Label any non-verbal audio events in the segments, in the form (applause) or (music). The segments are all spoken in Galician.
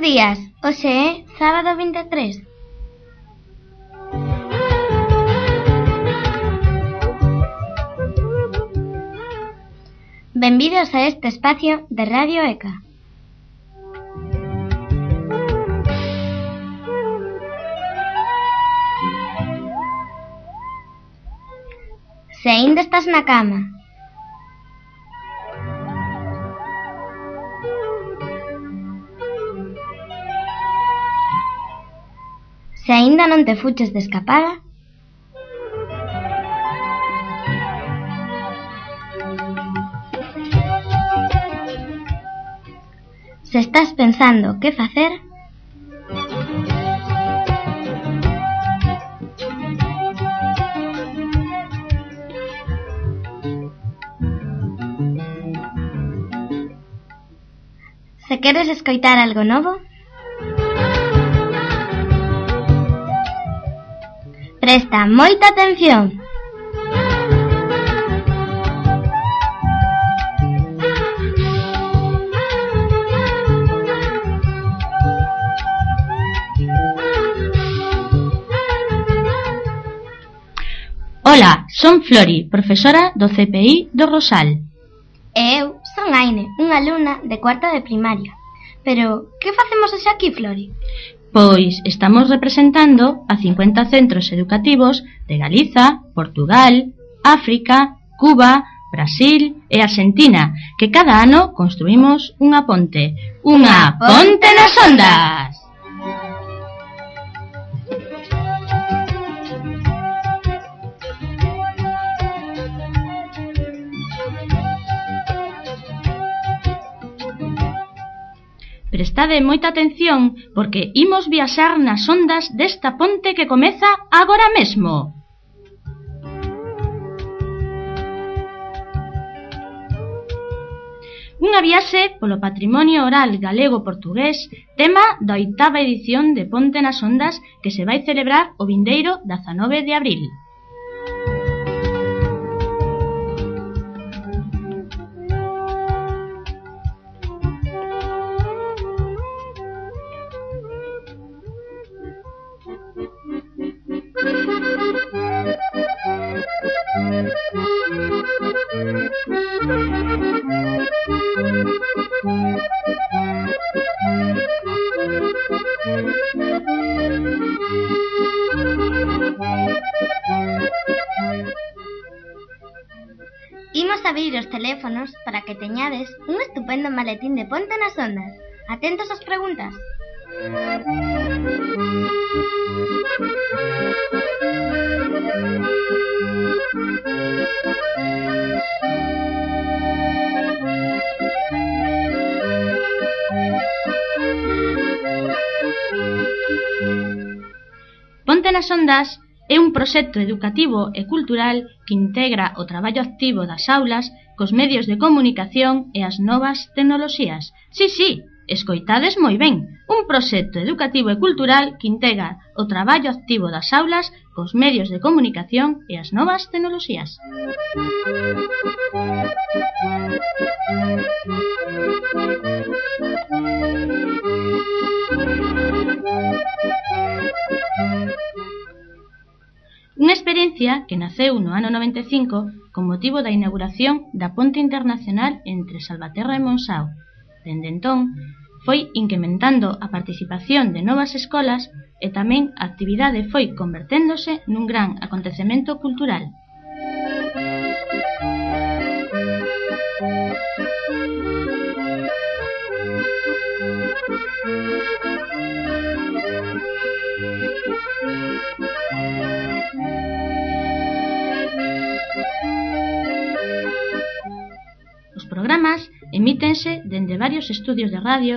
Bos días, hoxe é sábado 23. Benvidos a este espacio de Radio ECA. Se ainda estás na cama, Se aínda non te fuches de escapada, Se estás pensando que facer, Se queres escoitar algo novo, Presta moita atención. Ola, son Flori, profesora do CPI do Rosal. E eu son Aine, unha alumna de cuarta de primaria. Pero, que facemos hoxe aquí, Flori? Pois estamos representando a 50 centros educativos de Galiza, Portugal, África, Cuba, Brasil e Argentina, que cada ano construímos unha ponte. Unha ponte nas ondas! Prestade moita atención porque imos viaxar nas ondas desta ponte que comeza agora mesmo. Unha viaxe polo patrimonio oral galego-portugués, tema da oitava edición de Ponte nas Ondas que se vai celebrar o vindeiro 19 de abril. teléfonos para que teñades un estupendo maletín de Ponte nas Ondas. Atentos ás preguntas. Ponte nas Ondas é un proxecto educativo e cultural que integra o traballo activo das aulas cos medios de comunicación e as novas tecnoloxías. Si, si, escoitades moi ben, un proxecto educativo e cultural que integra o traballo activo das aulas cos medios de comunicación e as novas tecnoloxías. Unha experiencia que naceu no ano 95 con motivo da inauguración da ponte internacional entre Salvaterra e Monsao. Dende entón, foi incrementando a participación de novas escolas e tamén a actividade foi converténdose nun gran acontecemento cultural. Thank you. programas emítense dende varios estudios de radio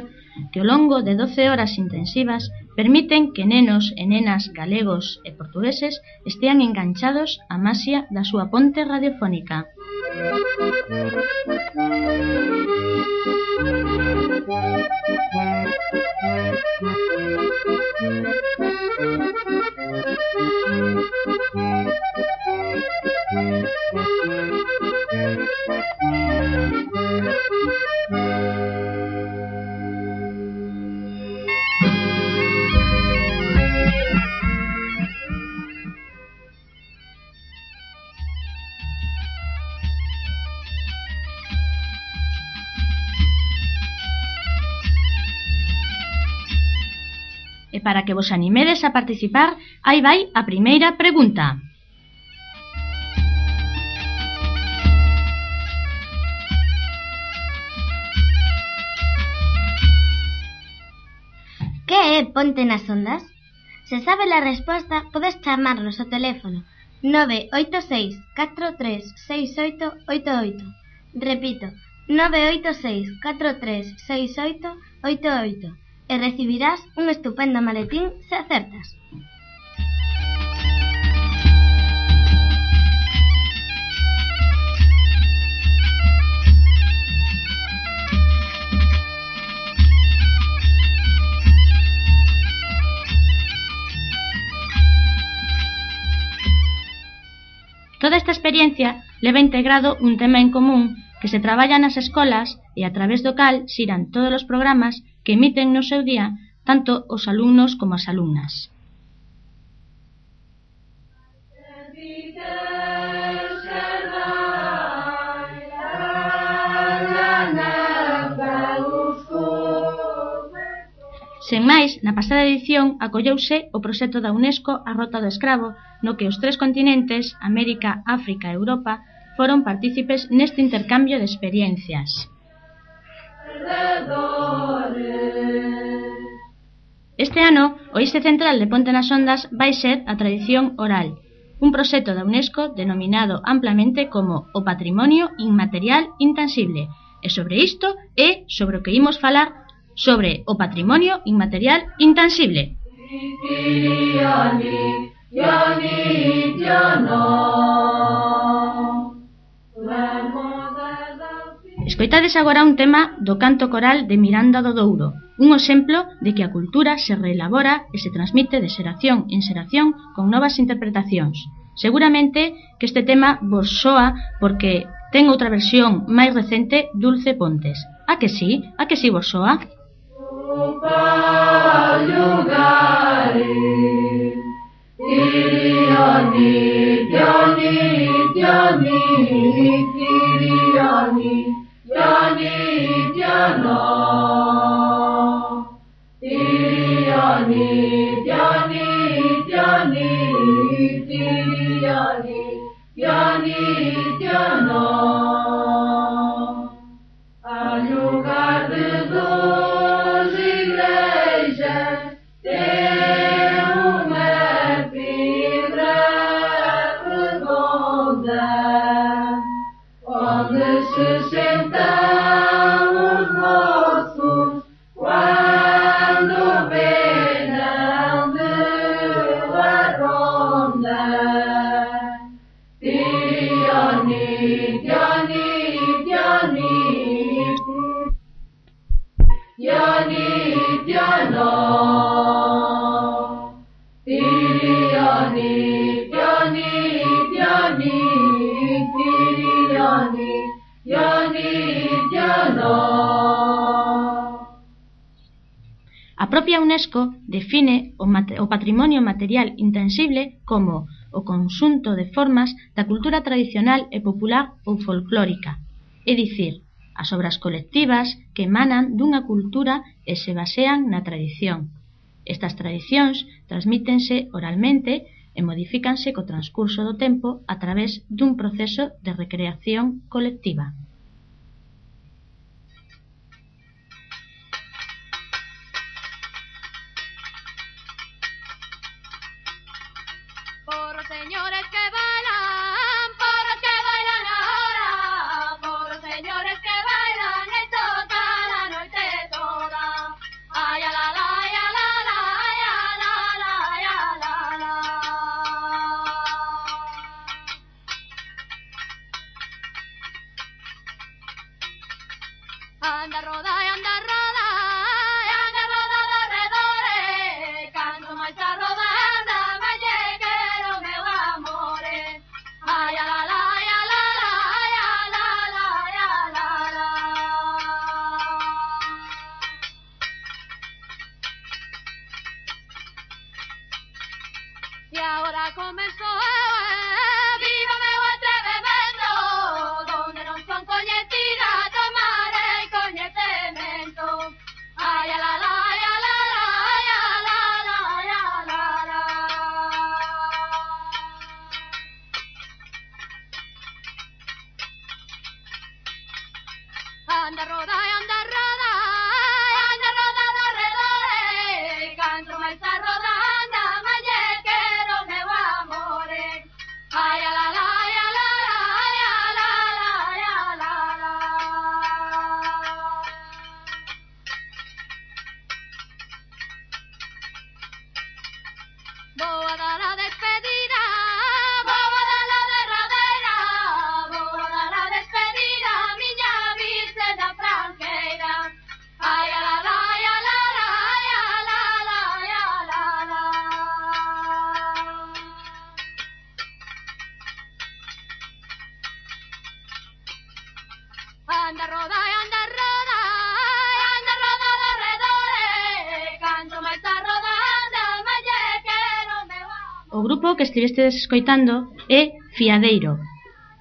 que ao longo de 12 horas intensivas permiten que nenos e nenas galegos e portugueses estean enganchados á masia da súa ponte radiofónica. Thank (laughs) you para que vos animedes a participar, aí vai a primeira pregunta. Ponte nas ondas? Se sabe a resposta, podes chamarnos ao teléfono 986 436888. Repito, 986 436888 e recibirás un estupendo maletín se acertas. Toda esta experiencia leva integrado un tema en común que se traballa nas escolas e a través do cal xiran todos os programas que emiten no seu día tanto os alumnos como as alumnas. Sen máis, na pasada edición acolleuse o proxecto da UNESCO A Rota do Escravo, no que os tres continentes, América, África e Europa, foron partícipes neste intercambio de experiencias. Este ano, o Iste Central de Ponte nas Ondas vai ser a tradición oral, un proxecto da UNESCO denominado amplamente como o patrimonio inmaterial intangible, e sobre isto é sobre o que imos falar sobre o patrimonio inmaterial intangible. Ja Escoitades agora un tema do canto coral de Miranda do Douro, un exemplo de que a cultura se reelabora e se transmite de xeración en xeración con novas interpretacións. Seguramente que este tema vos soa porque ten outra versión máis recente Dulce Pontes. A que sí? A que sí vos soa? Opa. Yani, yani, yani, yani, yani, Dhyana. Yani, yani, yani, yani, yani, Dhyana. A propia Unesco define o, o patrimonio material intensible como o conxunto de formas da cultura tradicional e popular ou folclórica, é dicir, as obras colectivas que emanan dunha cultura e se basean na tradición. Estas tradicións transmítense oralmente e modifícanse co transcurso do tempo a través dun proceso de recreación colectiva. novo que estivestedes escoitando é Fiadeiro,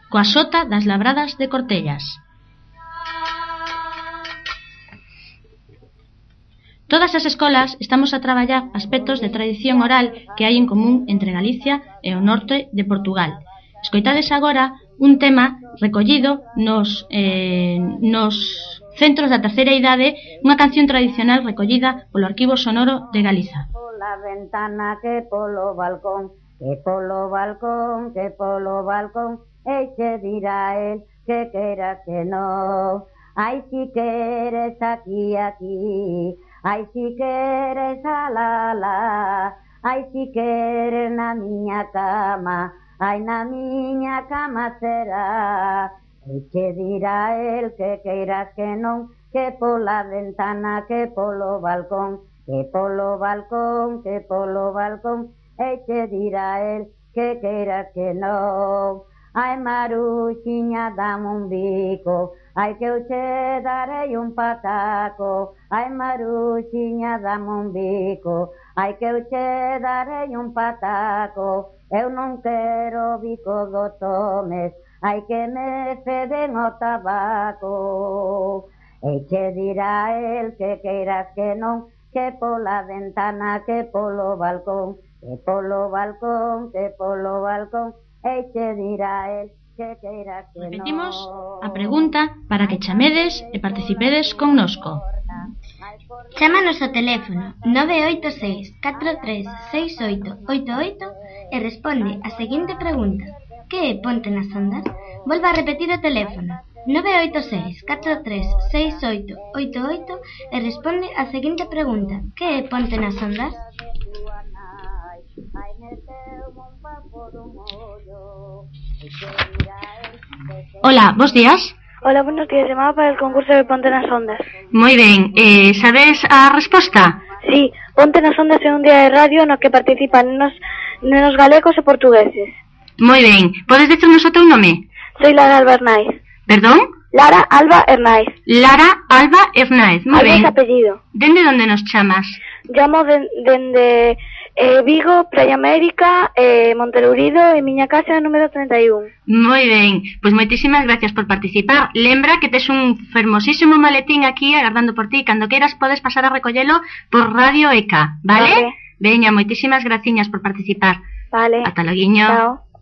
coa sota das labradas de Cortellas. Todas as escolas estamos a traballar aspectos de tradición oral que hai en común entre Galicia e o norte de Portugal. Escoitades agora un tema recollido nos, eh, nos centros da terceira idade, unha canción tradicional recollida polo Arquivo Sonoro de Galiza. Pola ventana que polo balcón Que polo balcón, que polo balcón, e che dirá el que queras que no. Ai, si queres aquí, aquí, ai, si queres a la la, ai, si queres na miña cama, ai, na miña cama será. E che dirá el que queiras que non, que pola ventana, que polo balcón, que polo balcón, que polo balcón, e que dirá el que queiras que non. Ai, maruxiña, dame un bico, ai que eu che darei un pataco. Ai, maruxiña, dame un bico, ai que eu che darei un pataco. Eu non quero bico do tomes, ai que me ceden o tabaco. E che dirá el que queiras que non, que pola ventana, que polo balcón, Que polo balcón, que polo balcón, e che dirá el que queira que Repetimos a pregunta para que chamedes e participedes connosco. Chámanos ao teléfono 986-436888 e responde a seguinte pregunta. Que é Ponte nas Ondas? Volva a repetir o teléfono 986-436888 e responde a seguinte pregunta. Que é Ponte nas Ondas? Hola, bos días. Hola, buenos días. Llamaba para el concurso de Ponte nas Ondas. Moi ben, eh, sabes a resposta? Sí, Ponte nas Ondas é un día de radio no que participan nenos, nenos galegos e portugueses. Moi ben, podes decirnos o teu nome? Soy Lara Alba Hernáiz. Perdón? Lara Alba Hernáiz. Lara Alba Hernáez, moi Alba ben. es apellido. Dende onde nos chamas? Llamo de- dende eh, Vigo, Playa América, eh, Montelurido e miña casa número 31. Moi ben, pois moitísimas gracias por participar. Lembra que tes un fermosísimo maletín aquí agardando por ti. Cando queiras podes pasar a recollelo por Radio EK, vale? Vale. Veña, moitísimas graciñas por participar. Vale. Ata loguiño. Chao.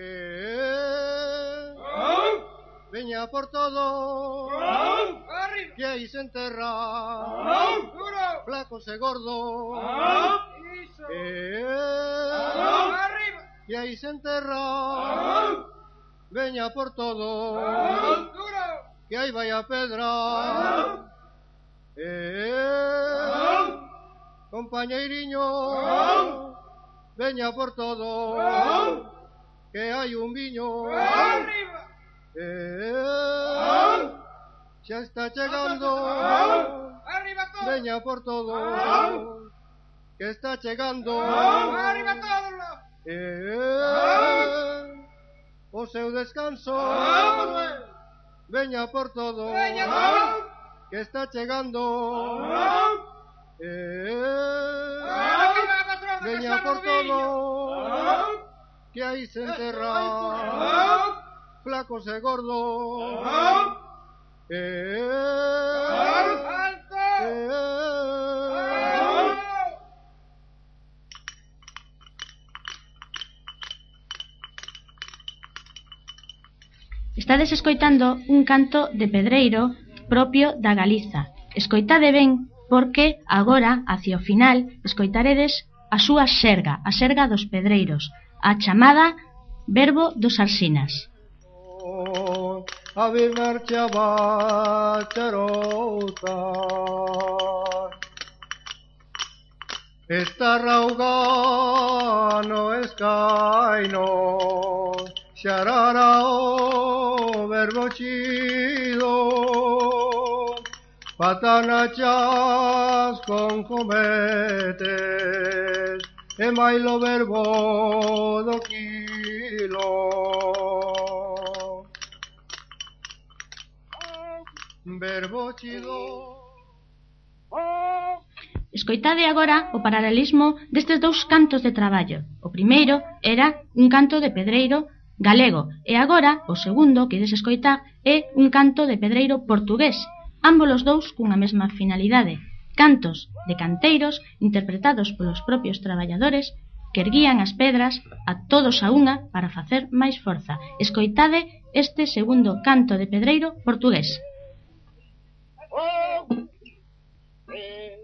Eh, Veña por todo, pie hice enterrar. Flaco se gordo. Y ahí se enterra, Veña por todo. Que ahí vaya pedra. Eh, compañeriño. Veña por todo. Que hay un viño. Eh, Ya está llegando. Arriba todo. Leña por todo. Que está llegando. Arriba todos. Eh, o seu descanso. Veña por todo. Que está llegando. Eh, veña por todo. Que ahí se enterra. Flacos e gordos. Eh. Eh. Estades escoitando un canto de pedreiro propio da Galiza. Escoitade ben porque agora, hacia o final, escoitaredes a súa xerga, a xerga dos pedreiros, a chamada verbo dos arsinas. अविमर्च्यवाचरोता Estarraugano escaino, Shararao verbo chido, Patanachas con cometes, Emailo verbo doquilo, Escoitade agora o paralelismo destes dous cantos de traballo. O primeiro era un canto de pedreiro galego e agora o segundo que ides escoitar é un canto de pedreiro portugués, ambos os dous cunha mesma finalidade, cantos de canteiros interpretados polos propios traballadores que erguían as pedras a todos a unha para facer máis forza. Escoitade este segundo canto de pedreiro portugués. Oh, eh,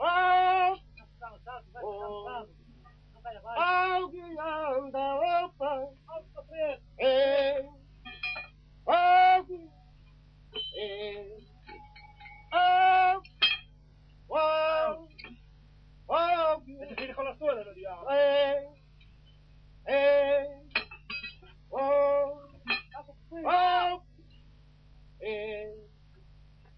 oh, oh,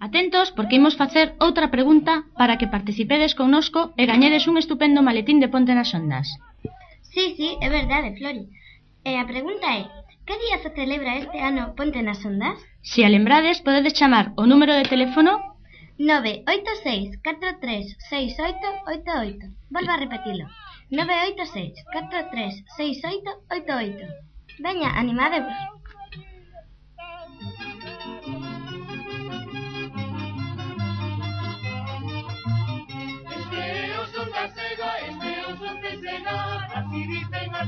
Atentos porque imos facer outra pregunta para que participedes connosco e gañedes un estupendo maletín de Ponte nas Ondas. Sí, sí, é verdade, Flori. E a pregunta é, que día se celebra este ano Ponte nas Ondas? Se a lembrades, podedes chamar o número de teléfono 986-436888. Volvo a repetilo. 986-436888. baina anima deus.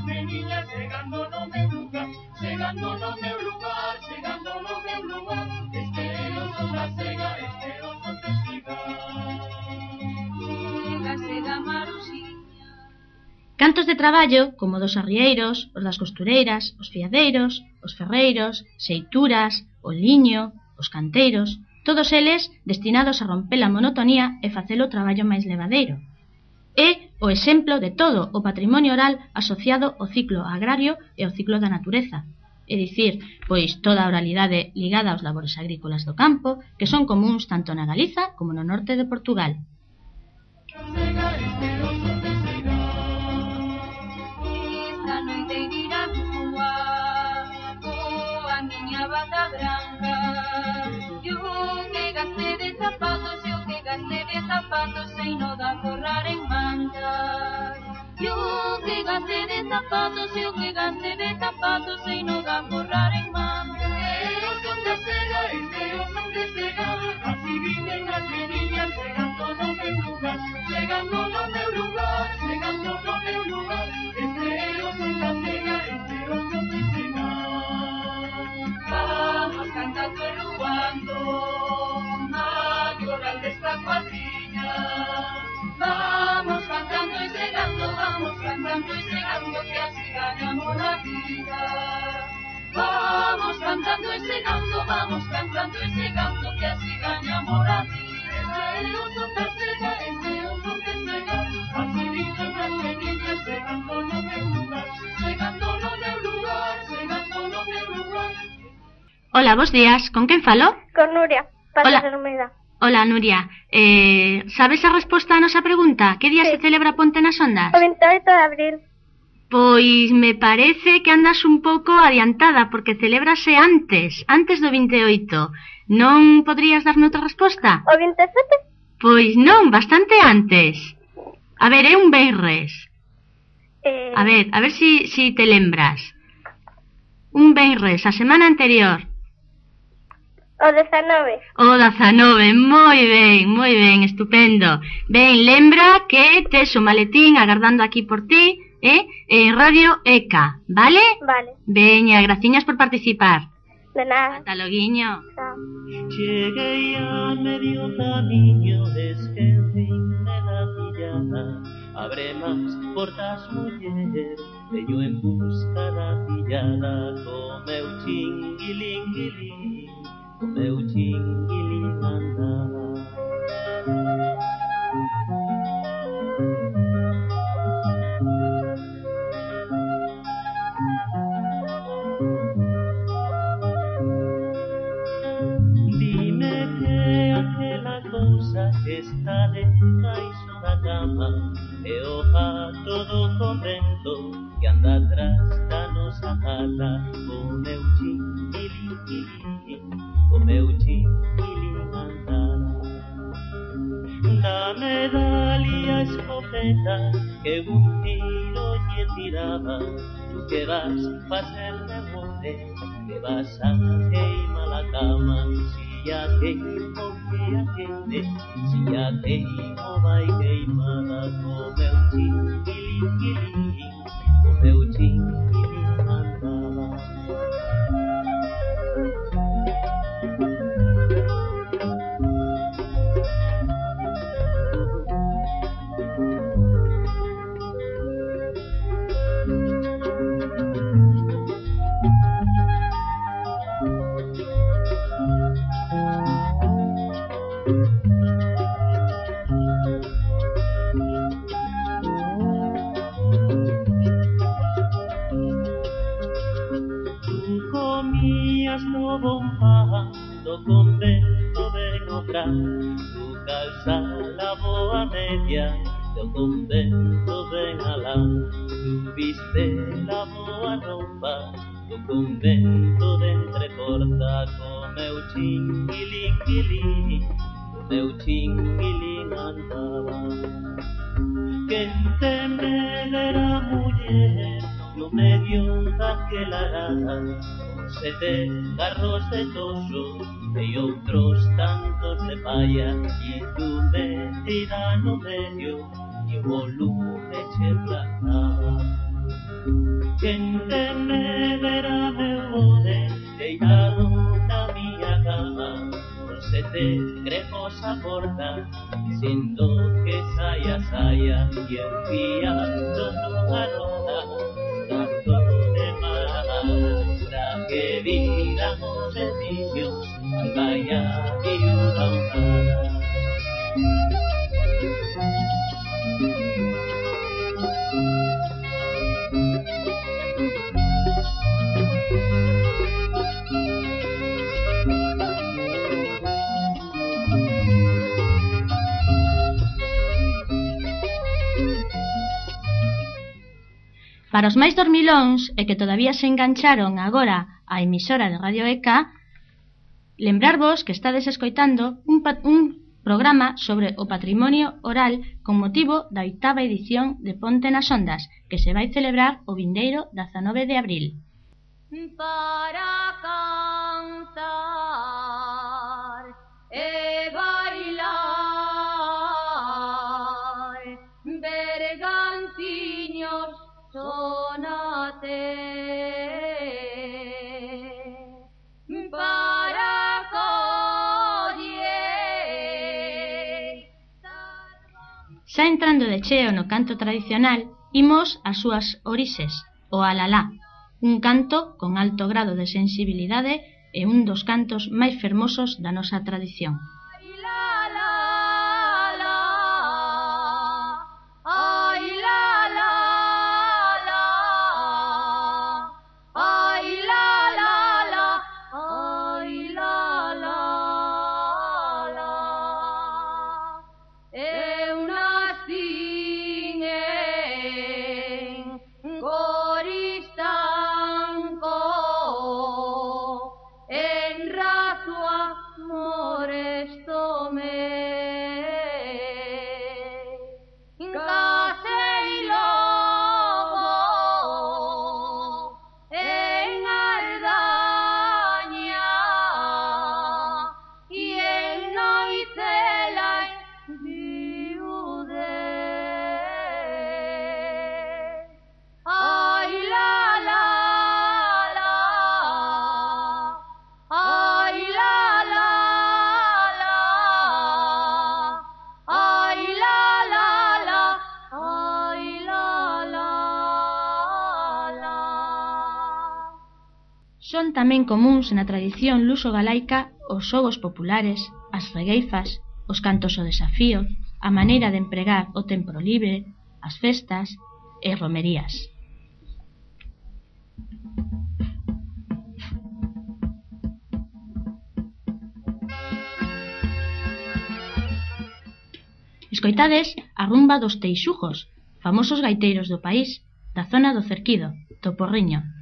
de niña, llegando no me lugar, llegando no me lugar, llegando no me este no son la cega, este Cantos de traballo como dos arrieiros, os das costureiras, os fiadeiros, os ferreiros, seituras, o liño, os canteiros, todos eles destinados a romper a monotonía e facelo o traballo máis levadeiro. É o exemplo de todo o patrimonio oral asociado ao ciclo agrario e ao ciclo da natureza, é dicir, pois toda a oralidade ligada aos labores agrícolas do campo, que son comuns tanto na Galiza como no norte de Portugal. zapatos, yo que gasté de zapatos y no da corrar en mangas. Yo que gasté de zapatos, yo que gasté de zapatos y no da corrar en mangas. Pero son de seda, pero son de seda, así viven las niñas, llegando no me lugar, llegando no me lugar, llegando no me lugar, son de seda, pero son de. Vamos cantando y rubando de esta cuadrilla. Vamos cantando y llegando, vamos cantando y llegando, que así ganamos la vida. Vamos cantando y llegando, vamos cantando y llegando, que así ganamos la vida. Hola, buenos días. ¿Con quién falo? Con Nuria, para Hola. Hermida. Ola, Nuria. Eh, sabes a resposta á nosa pregunta? Que día sí. se celebra Ponte nas Ondas? O 28 de abril. Pois me parece que andas un pouco adiantada, porque celébrase antes, antes do 28. Non podrías darme outra resposta? O 27? Pois non, bastante antes. A ver, é un benres. Eh... A ver, a ver si, si te lembras. Un benres, a semana anterior. O 19. O 19, moi ben, moi ben, estupendo. Ben, lembra que tes o maletín agardando aquí por ti, eh? En Radio ECA, vale? Vale, Veña, graciñas por participar. de nada. Loguiño. Chao. Llegué a medio camino, es que el fin de la villana abre más portas muller Veño en busca da fillada Co meu chinguilinguilín o meu tinguilim andar. Dime que aquela cousa que está debaixo da cama é o pato do convento que anda atrás da nosa rata, o meu tinguilim, tinguilim. Comeu-te ilimitada La medalla escopeta que un tiro lle tiraba. Tu que vas facer de bote, que vas a queimar la cama. Si ya te digo que atiende, si ya te vai va y queimada Comeu-te ilim, ilim, comeu-te casa la boa media del convento de Alán. Viste la boa roupa do convento de entrecorta co meu chinguilinguilín co meu chinguilín andaba. Que entender a muller no medio daquela arada, sete garros de toxos de otros tantos de paya y tú de tirano medio y volume cheplana. Gente me verá me jode, te da mía cama, por se te cremosa porta, siendo que saya saya y enviando tu garota, tanto de mala que vida con sencillos. Para os máis dormilóns e que todavía se engancharon agora á emisora de Radio ECA, Lembrarvos que estades escoitando un, un programa sobre o patrimonio oral con motivo da oitava edición de Ponte nas Ondas, que se vai celebrar o vindeiro 19 de abril. Para cantar Xa entrando de cheo no canto tradicional, imos ás súas orixes, o alalá, un canto con alto grado de sensibilidade e un dos cantos máis fermosos da nosa tradición. tamén comúns na tradición luso-galaica os xogos populares, as regueifas, os cantos ao desafío, a maneira de empregar o tempo libre, as festas e romerías. Escoitades a rumba dos teixujos, famosos gaiteiros do país, da zona do Cerquido, do Porriño,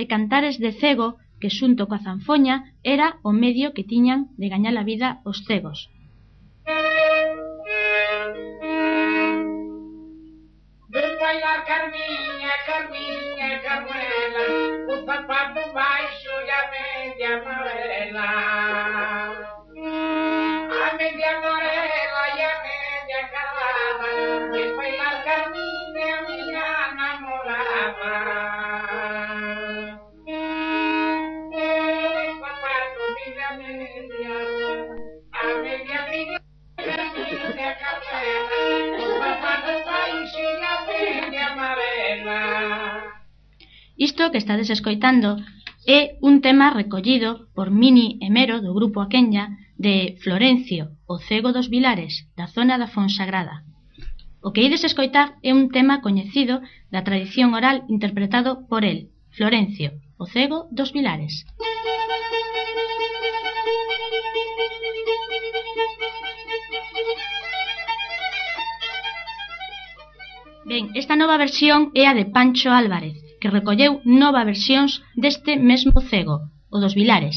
e cantares de cego que xunto coa zanfoña era o medio que tiñan de gañar a vida os cegos. Isto que estades escoitando é un tema recollido por Mini Emero do grupo Aquenya de Florencio, o cego dos Vilares, da zona da Fonsagrada. O que ides escoitar é un tema coñecido da tradición oral interpretado por el, Florencio, o cego dos Vilares. Ben, esta nova versión é a de Pancho Álvarez, que recolleu nova versións deste mesmo cego, o dos Vilares.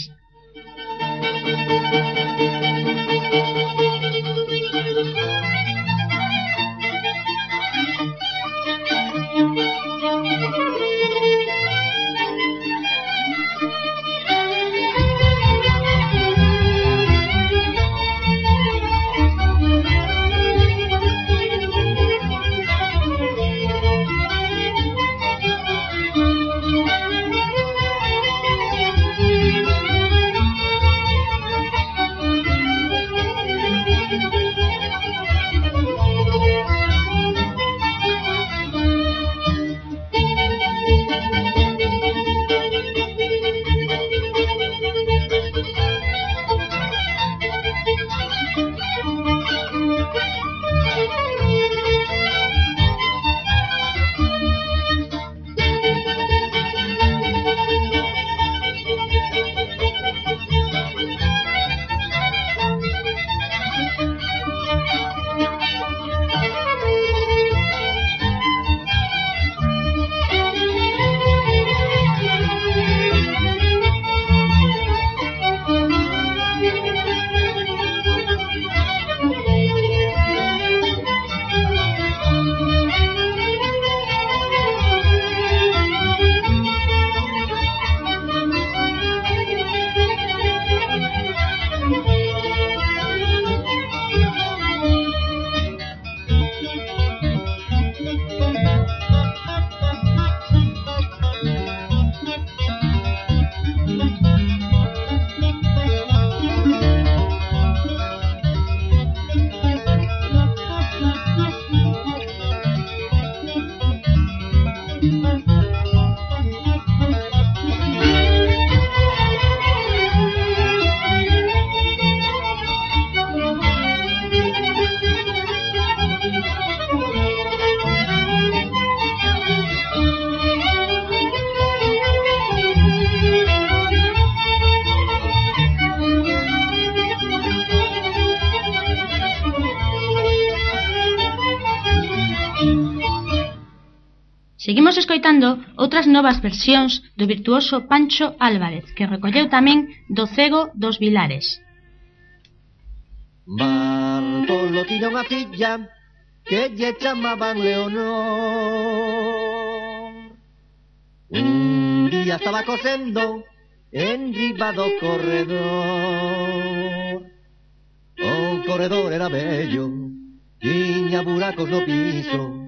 interpretando outras novas versións do virtuoso Pancho Álvarez, que recolleu tamén do cego dos Vilares. Bartolo tiña unha filla que lle chamaban Leonor. Un día estaba cosendo en riba do corredor. O corredor era bello, tiña buracos no piso,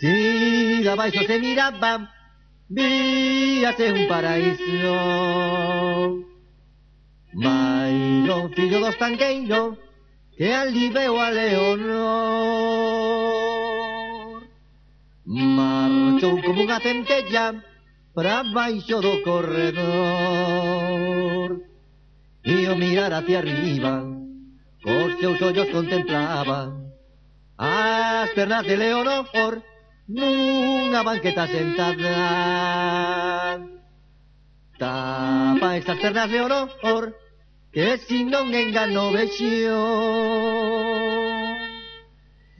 Si abaixo se miraba, víase un paraíso. Mairo, fillo dos tanqueiro, que ali veo a Leonor. Marchou como unha centella para baixo do corredor. E o mirar hacia arriba, cos seus ollos contemplaba as pernas de Leonor nunha banqueta sentada. Tapa estas pernas Leonor, que si non engano vexo.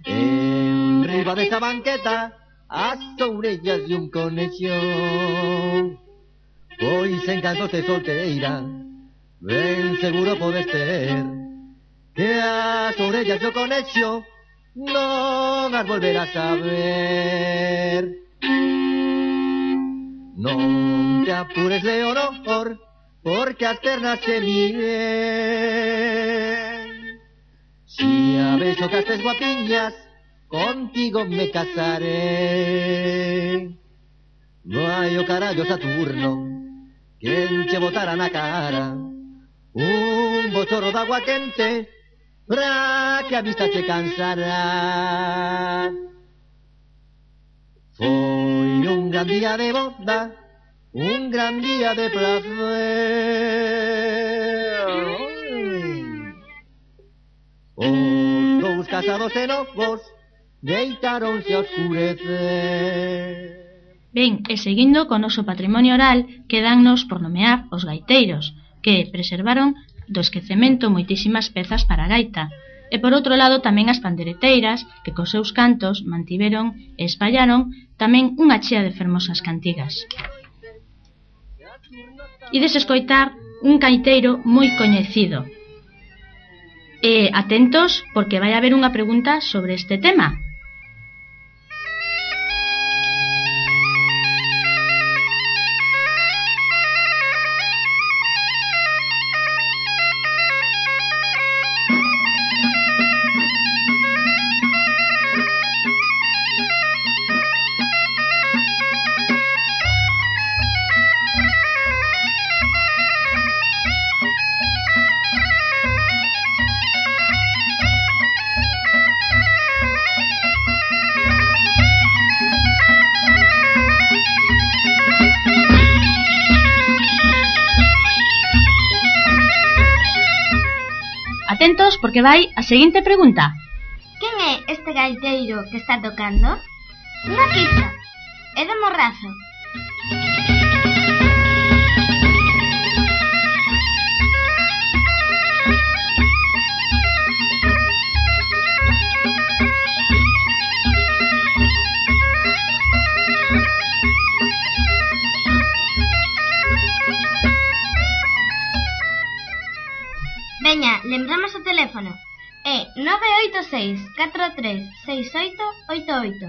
En riba desta banqueta, as orellas de un conexo. Pois en cantos de solteira, ben seguro podes ter, que as orellas do conexo non as volverás a ver. Non te apures, Leonor, porque as pernas se miden. Si a castes guapiñas, contigo me casaré. No hai o carallo Saturno, quen che botara na cara un bochorro de agua quente pra que a vista che cansara. Foi un gran día de boda, un gran día de placer. Os casados e novos deitáronse a oscurecer. Ben, e seguindo co noso patrimonio oral, quedannos por nomear os gaiteiros, que preservaron do esquecemento moitísimas pezas para gaita, e por outro lado tamén as pandereteiras que cos seus cantos mantiveron e espallaron tamén unha chea de fermosas cantigas. Ides escoitar un caiteiro moi coñecido. E atentos porque vai haber unha pregunta sobre este tema. porque vai a seguinte pregunta. Quen é este gaiteiro que está tocando? Unha pista. É de Morrazo. nove oito seis catro tres seis oito oito oito.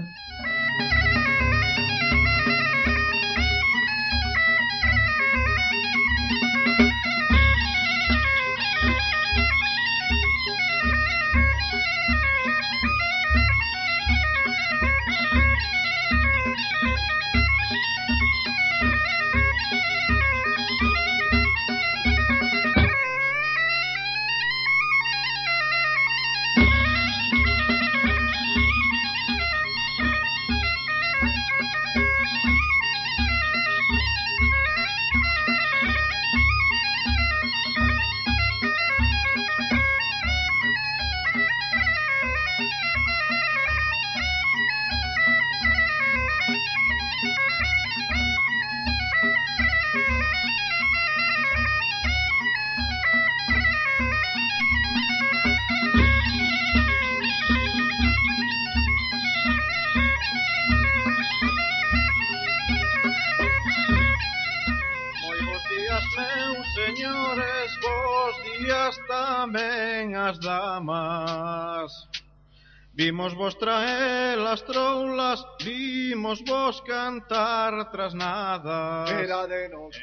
Vimos vos traer as troulas, vimos vos cantar tras nada. Era de nos.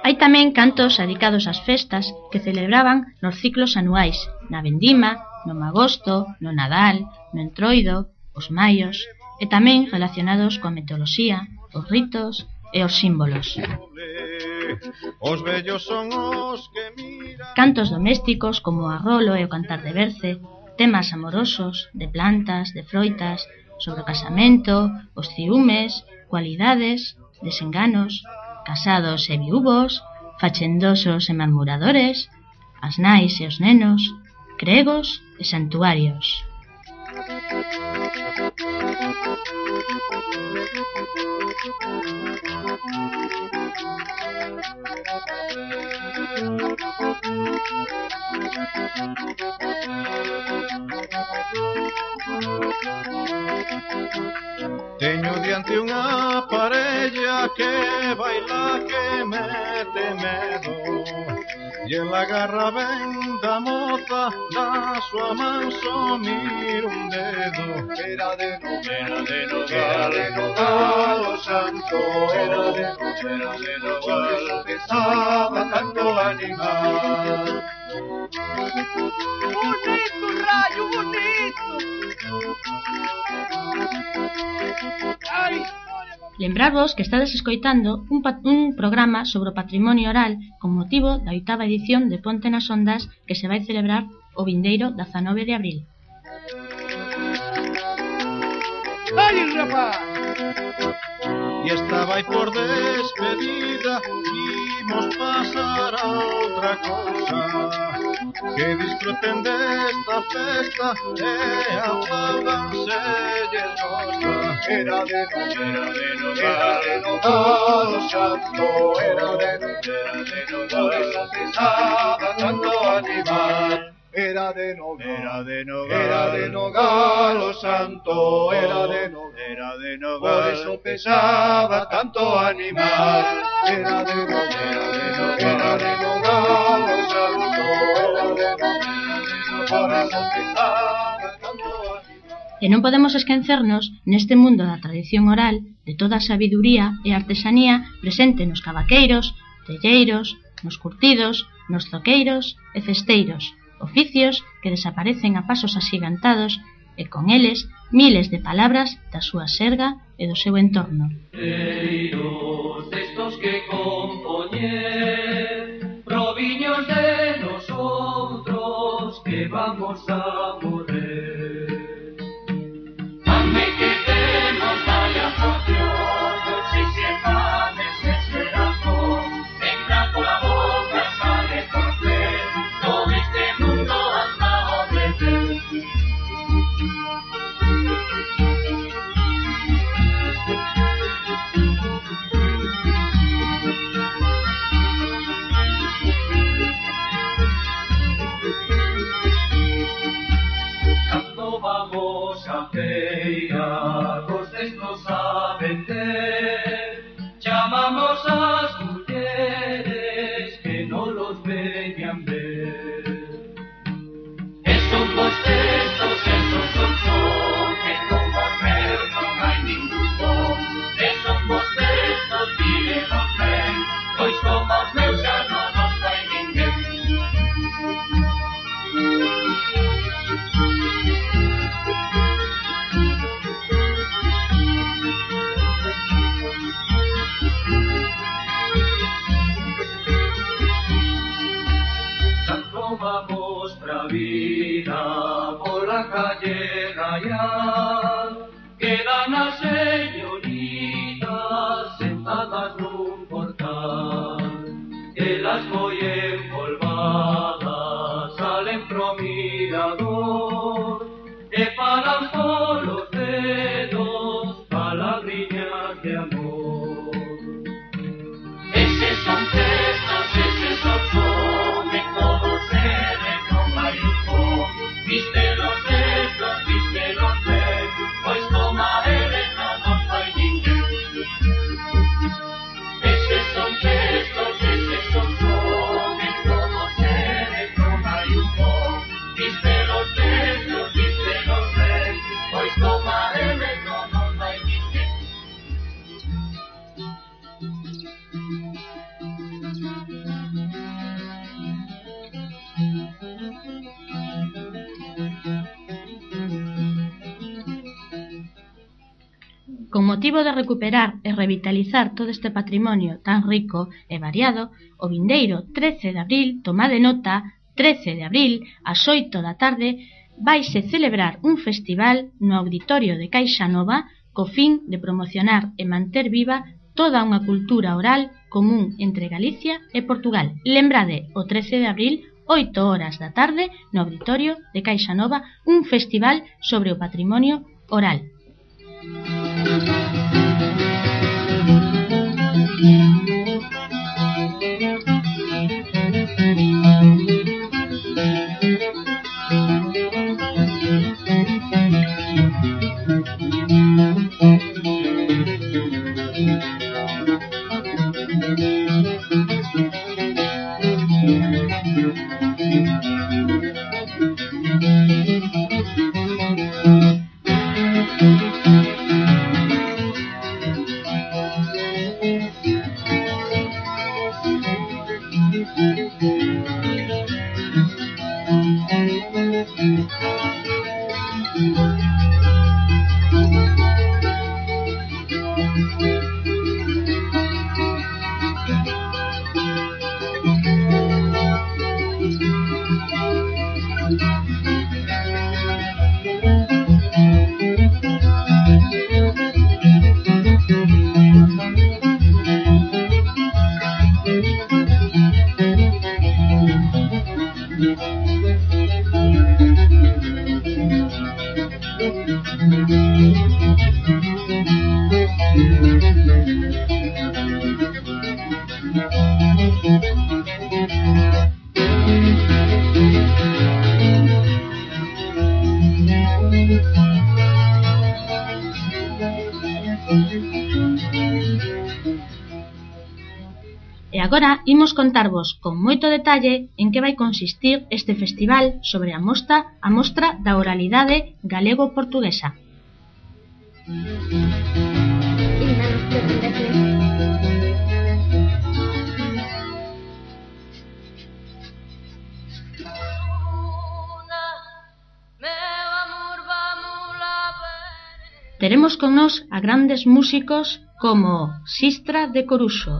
Hai tamén cantos adicados ás festas que celebraban nos ciclos anuais, na Vendima, no Magosto, no Nadal, no Entroido, os Maios, e tamén relacionados coa meteoroloxía, os ritos e os símbolos. Os vellos son os que miran... Cantos domésticos como o arrolo e o cantar de berce, temas amorosos, de plantas, de froitas, sobre o casamento, os ciúmes, cualidades, desenganos, casados e viúvos, fachendosos e murmuradores, as nais e os nenos, cregos e santuarios. Teño diante unha parella que baila que mete medo E el agarra ben da moza da súa man só mira un dedo Era de. Era de Era de nogal o santo. Era de Era de nogal. Pesaba tanto animal. Bonito, rayo, bonito. Ai, Lembrarvos que estades escoitando un, un programa sobre o patrimonio oral con motivo da oitava edición de Ponte nas Ondas que se vai celebrar o vindeiro 19 de abril. Ai, rapaz! E esta vai por despedida Imos pasar a outra cosa que disfruten de esta fiesta, que aplaudanse y el era de noche, era de noche, era de noche, todo santo era de noche, era de noche, esa pesada tanto animal. Era de nogal, era de nogal, era de nogal, oh santo, era de nogal, era de nogal, por eso pesaba tanto animal. Era de nogal, era de nogal, era de nogal, oh santo. E non podemos esquecernos neste mundo da tradición oral de toda a sabiduría e artesanía presente nos cavaqueiros, telleiros, nos curtidos, nos zoqueiros e festeiros, oficios que desaparecen a pasos asigantados e con eles miles de palabras da súa serga e do seu entorno. Eiros, estos que compoñer motivo de recuperar e revitalizar todo este patrimonio tan rico e variado, o vindeiro 13 de abril, tomade nota, 13 de abril, ás 8 da tarde, vaise celebrar un festival no auditorio de Caixa Nova co fin de promocionar e manter viva toda unha cultura oral común entre Galicia e Portugal. Lembrade, o 13 de abril, 8 horas da tarde, no auditorio de Caixa Nova, un festival sobre o patrimonio oral. Thank you. Agora imos contarvos con moito detalle en que vai consistir este festival sobre a mostra a mostra da oralidade galego-portuguesa. Teremos con nós a grandes músicos como Sistra de Coruxo,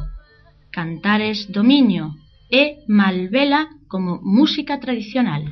Cantares do Miño e Malvela como música tradicional.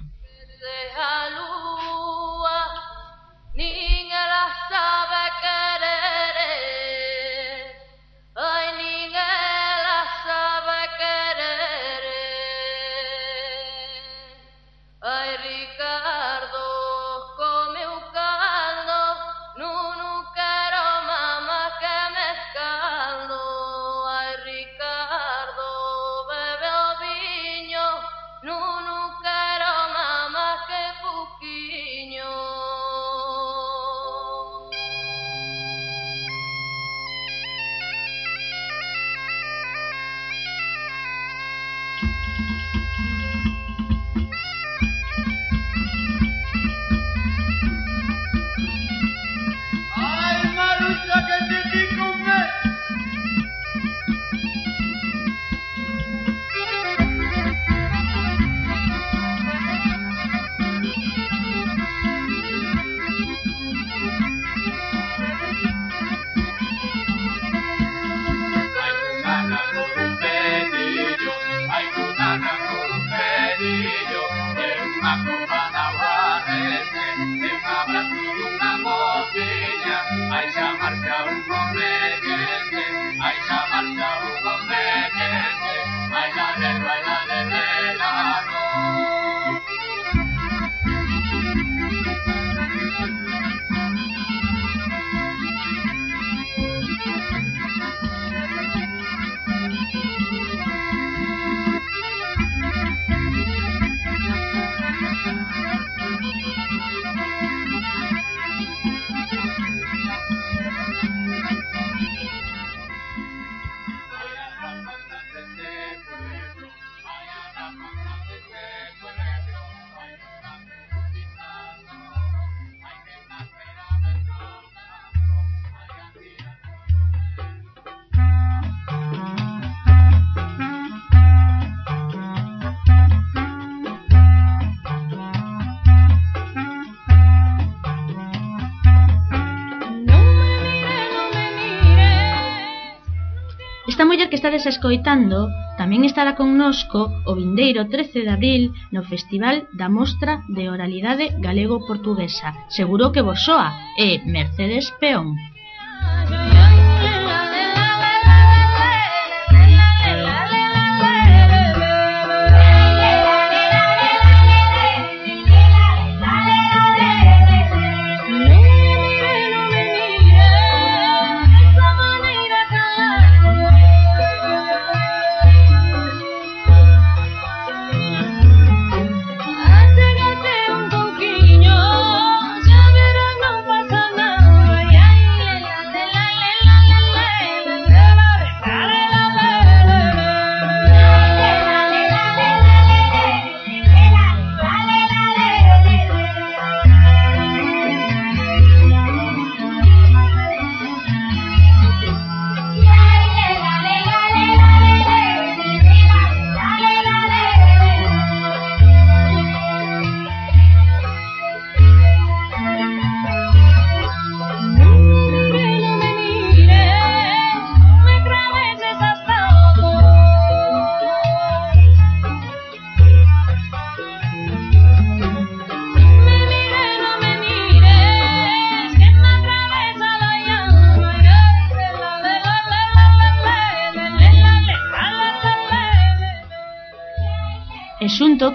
estades escoitando tamén estará connosco o vindeiro 13 de abril no Festival da Mostra de Oralidade Galego-Portuguesa. Seguro que vos soa, e Mercedes Peón.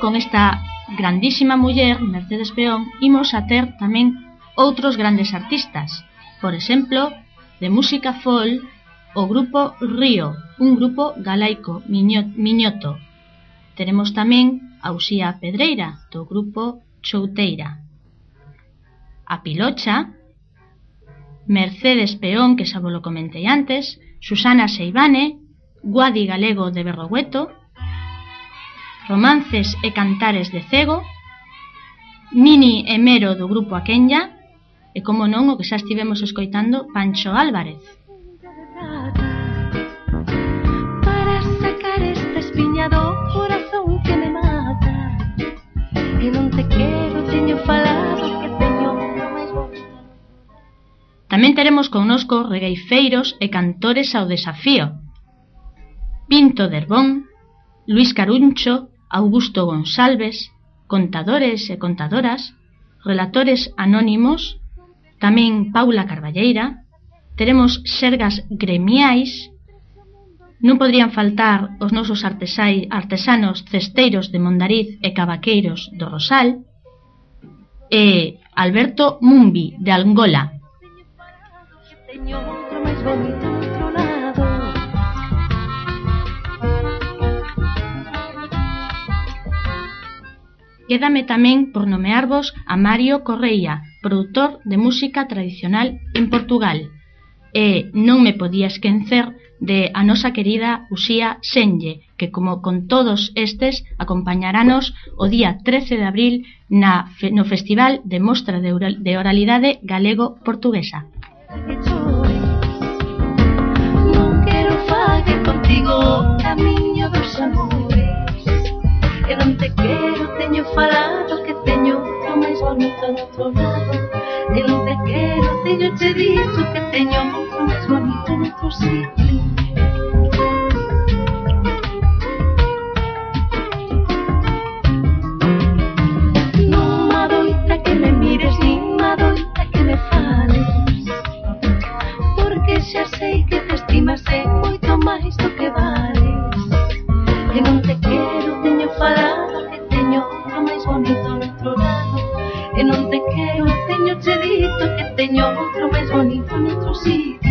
con esta grandísima muller, Mercedes Peón, imos a ter tamén outros grandes artistas. Por exemplo, de música folk, o grupo Río, un grupo galaico miñoto. Teremos tamén a Usía Pedreira, do grupo Chouteira. A Pilocha, Mercedes Peón, que xa vos lo comentei antes, Susana Seibane, Guadi Galego de Berrogueto, Romances e Cantares de Cego, Nini e Mero do grupo Aquenya e, como non, o que xa estivemos escoitando, Pancho Álvarez. Para sacar esta espiña do corazón que me mata E non te quero, teño falado que teño Tamén teremos connosco regueifeiros e cantores ao desafío. Pinto Derbón, Luis Caruncho, Augusto Gonsalves, contadores e contadoras, relatores anónimos, tamén Paula Carballeira, teremos sergas gremiais, non podrían faltar os nosos artesai, artesanos cesteiros de Mondariz e cavaqueiros do Rosal, e Alberto Mumbi, de Angola. Teño outro máis bonito Quédame tamén por nomearvos a Mario Correia, produtor de música tradicional en Portugal. E non me podía esquecer de a nosa querida Usía Senlle, que como con todos estes acompañaranos o día 13 de abril na, no Festival de Mostra de Oralidade Galego-Portuguesa. Non quero fague contigo camiño dos amores E non te quero, teño falado que teño outro máis bonito do outro lado. E non te quero, teño che dito que teño outro máis bonito do outro sitio. Sei que te estimas é moito máis do que vales. E non te comparado pequeño, lo más bonito nuestro lado. En donde quiero teño chedito, que teño otro más bonito nuestro sitio.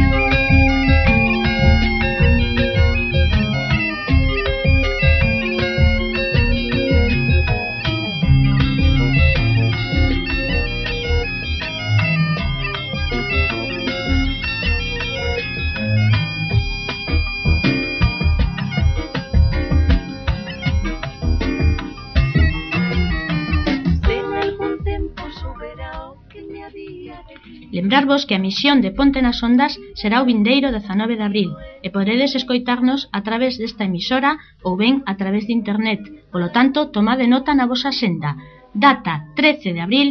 dicirvos que a misión de Ponte nas Ondas será o vindeiro 19 de abril e podedes escoitarnos a través desta emisora ou ben a través de internet. Polo tanto, tomade nota na vosa senda. Data 13 de abril,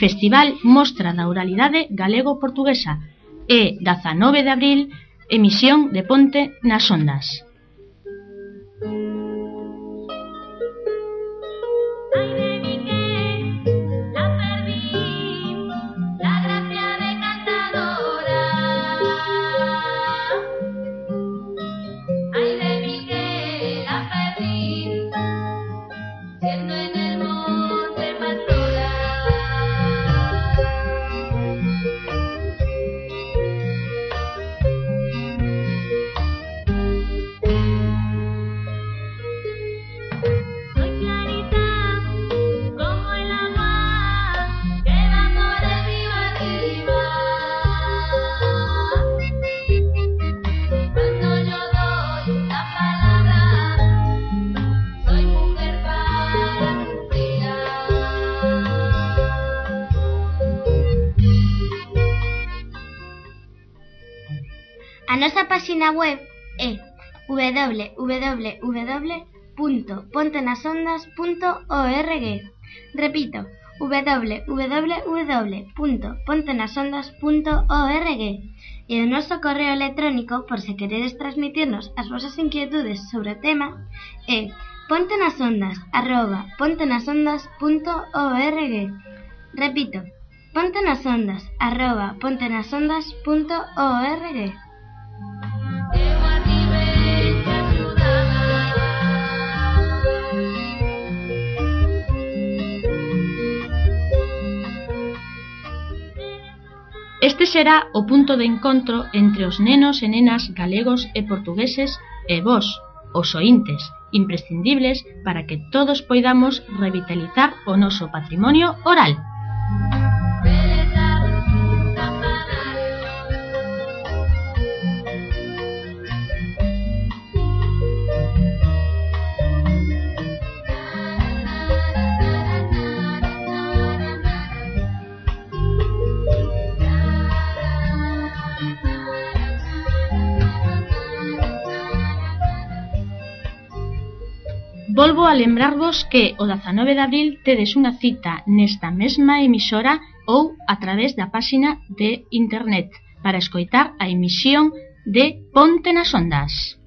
Festival Mostra da Oralidade Galego-Portuguesa e 19 de abril, emisión de Ponte nas Ondas. Thank you. nuestra página web es www.pontenasondas.org. Repito, www.pontenasondas.org y en nuestro correo electrónico por si queréis transmitirnos las vuestras inquietudes sobre el tema es pontenasondas.org. Repito, pontenasondas.org. Este será o punto de encontro entre os nenos e nenas galegos e portugueses e vós, os ointes, imprescindibles para que todos poidamos revitalizar o noso patrimonio oral. Volvo a lembrarvos que o dezanove de abril tedes unha cita nesta mesma emisora ou a través da páxina de internet para escoitar a emisión de Ponte nas Ondas.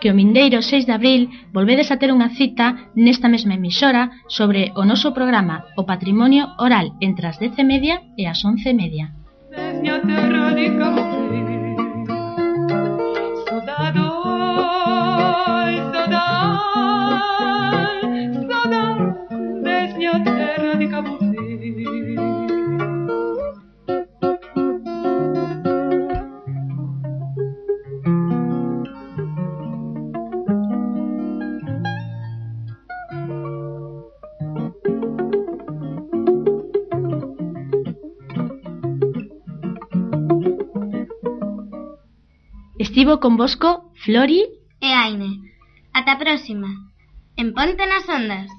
que o mindeiro 6 de abril volvedes a ter unha cita nesta mesma emisora sobre o noso programa O Patrimonio Oral entre as 10 e media e as 11 e media. Saudade, saudade, saudade. Estivo convosco Flori e Aine. Ata a próxima, en Ponte nas Ondas.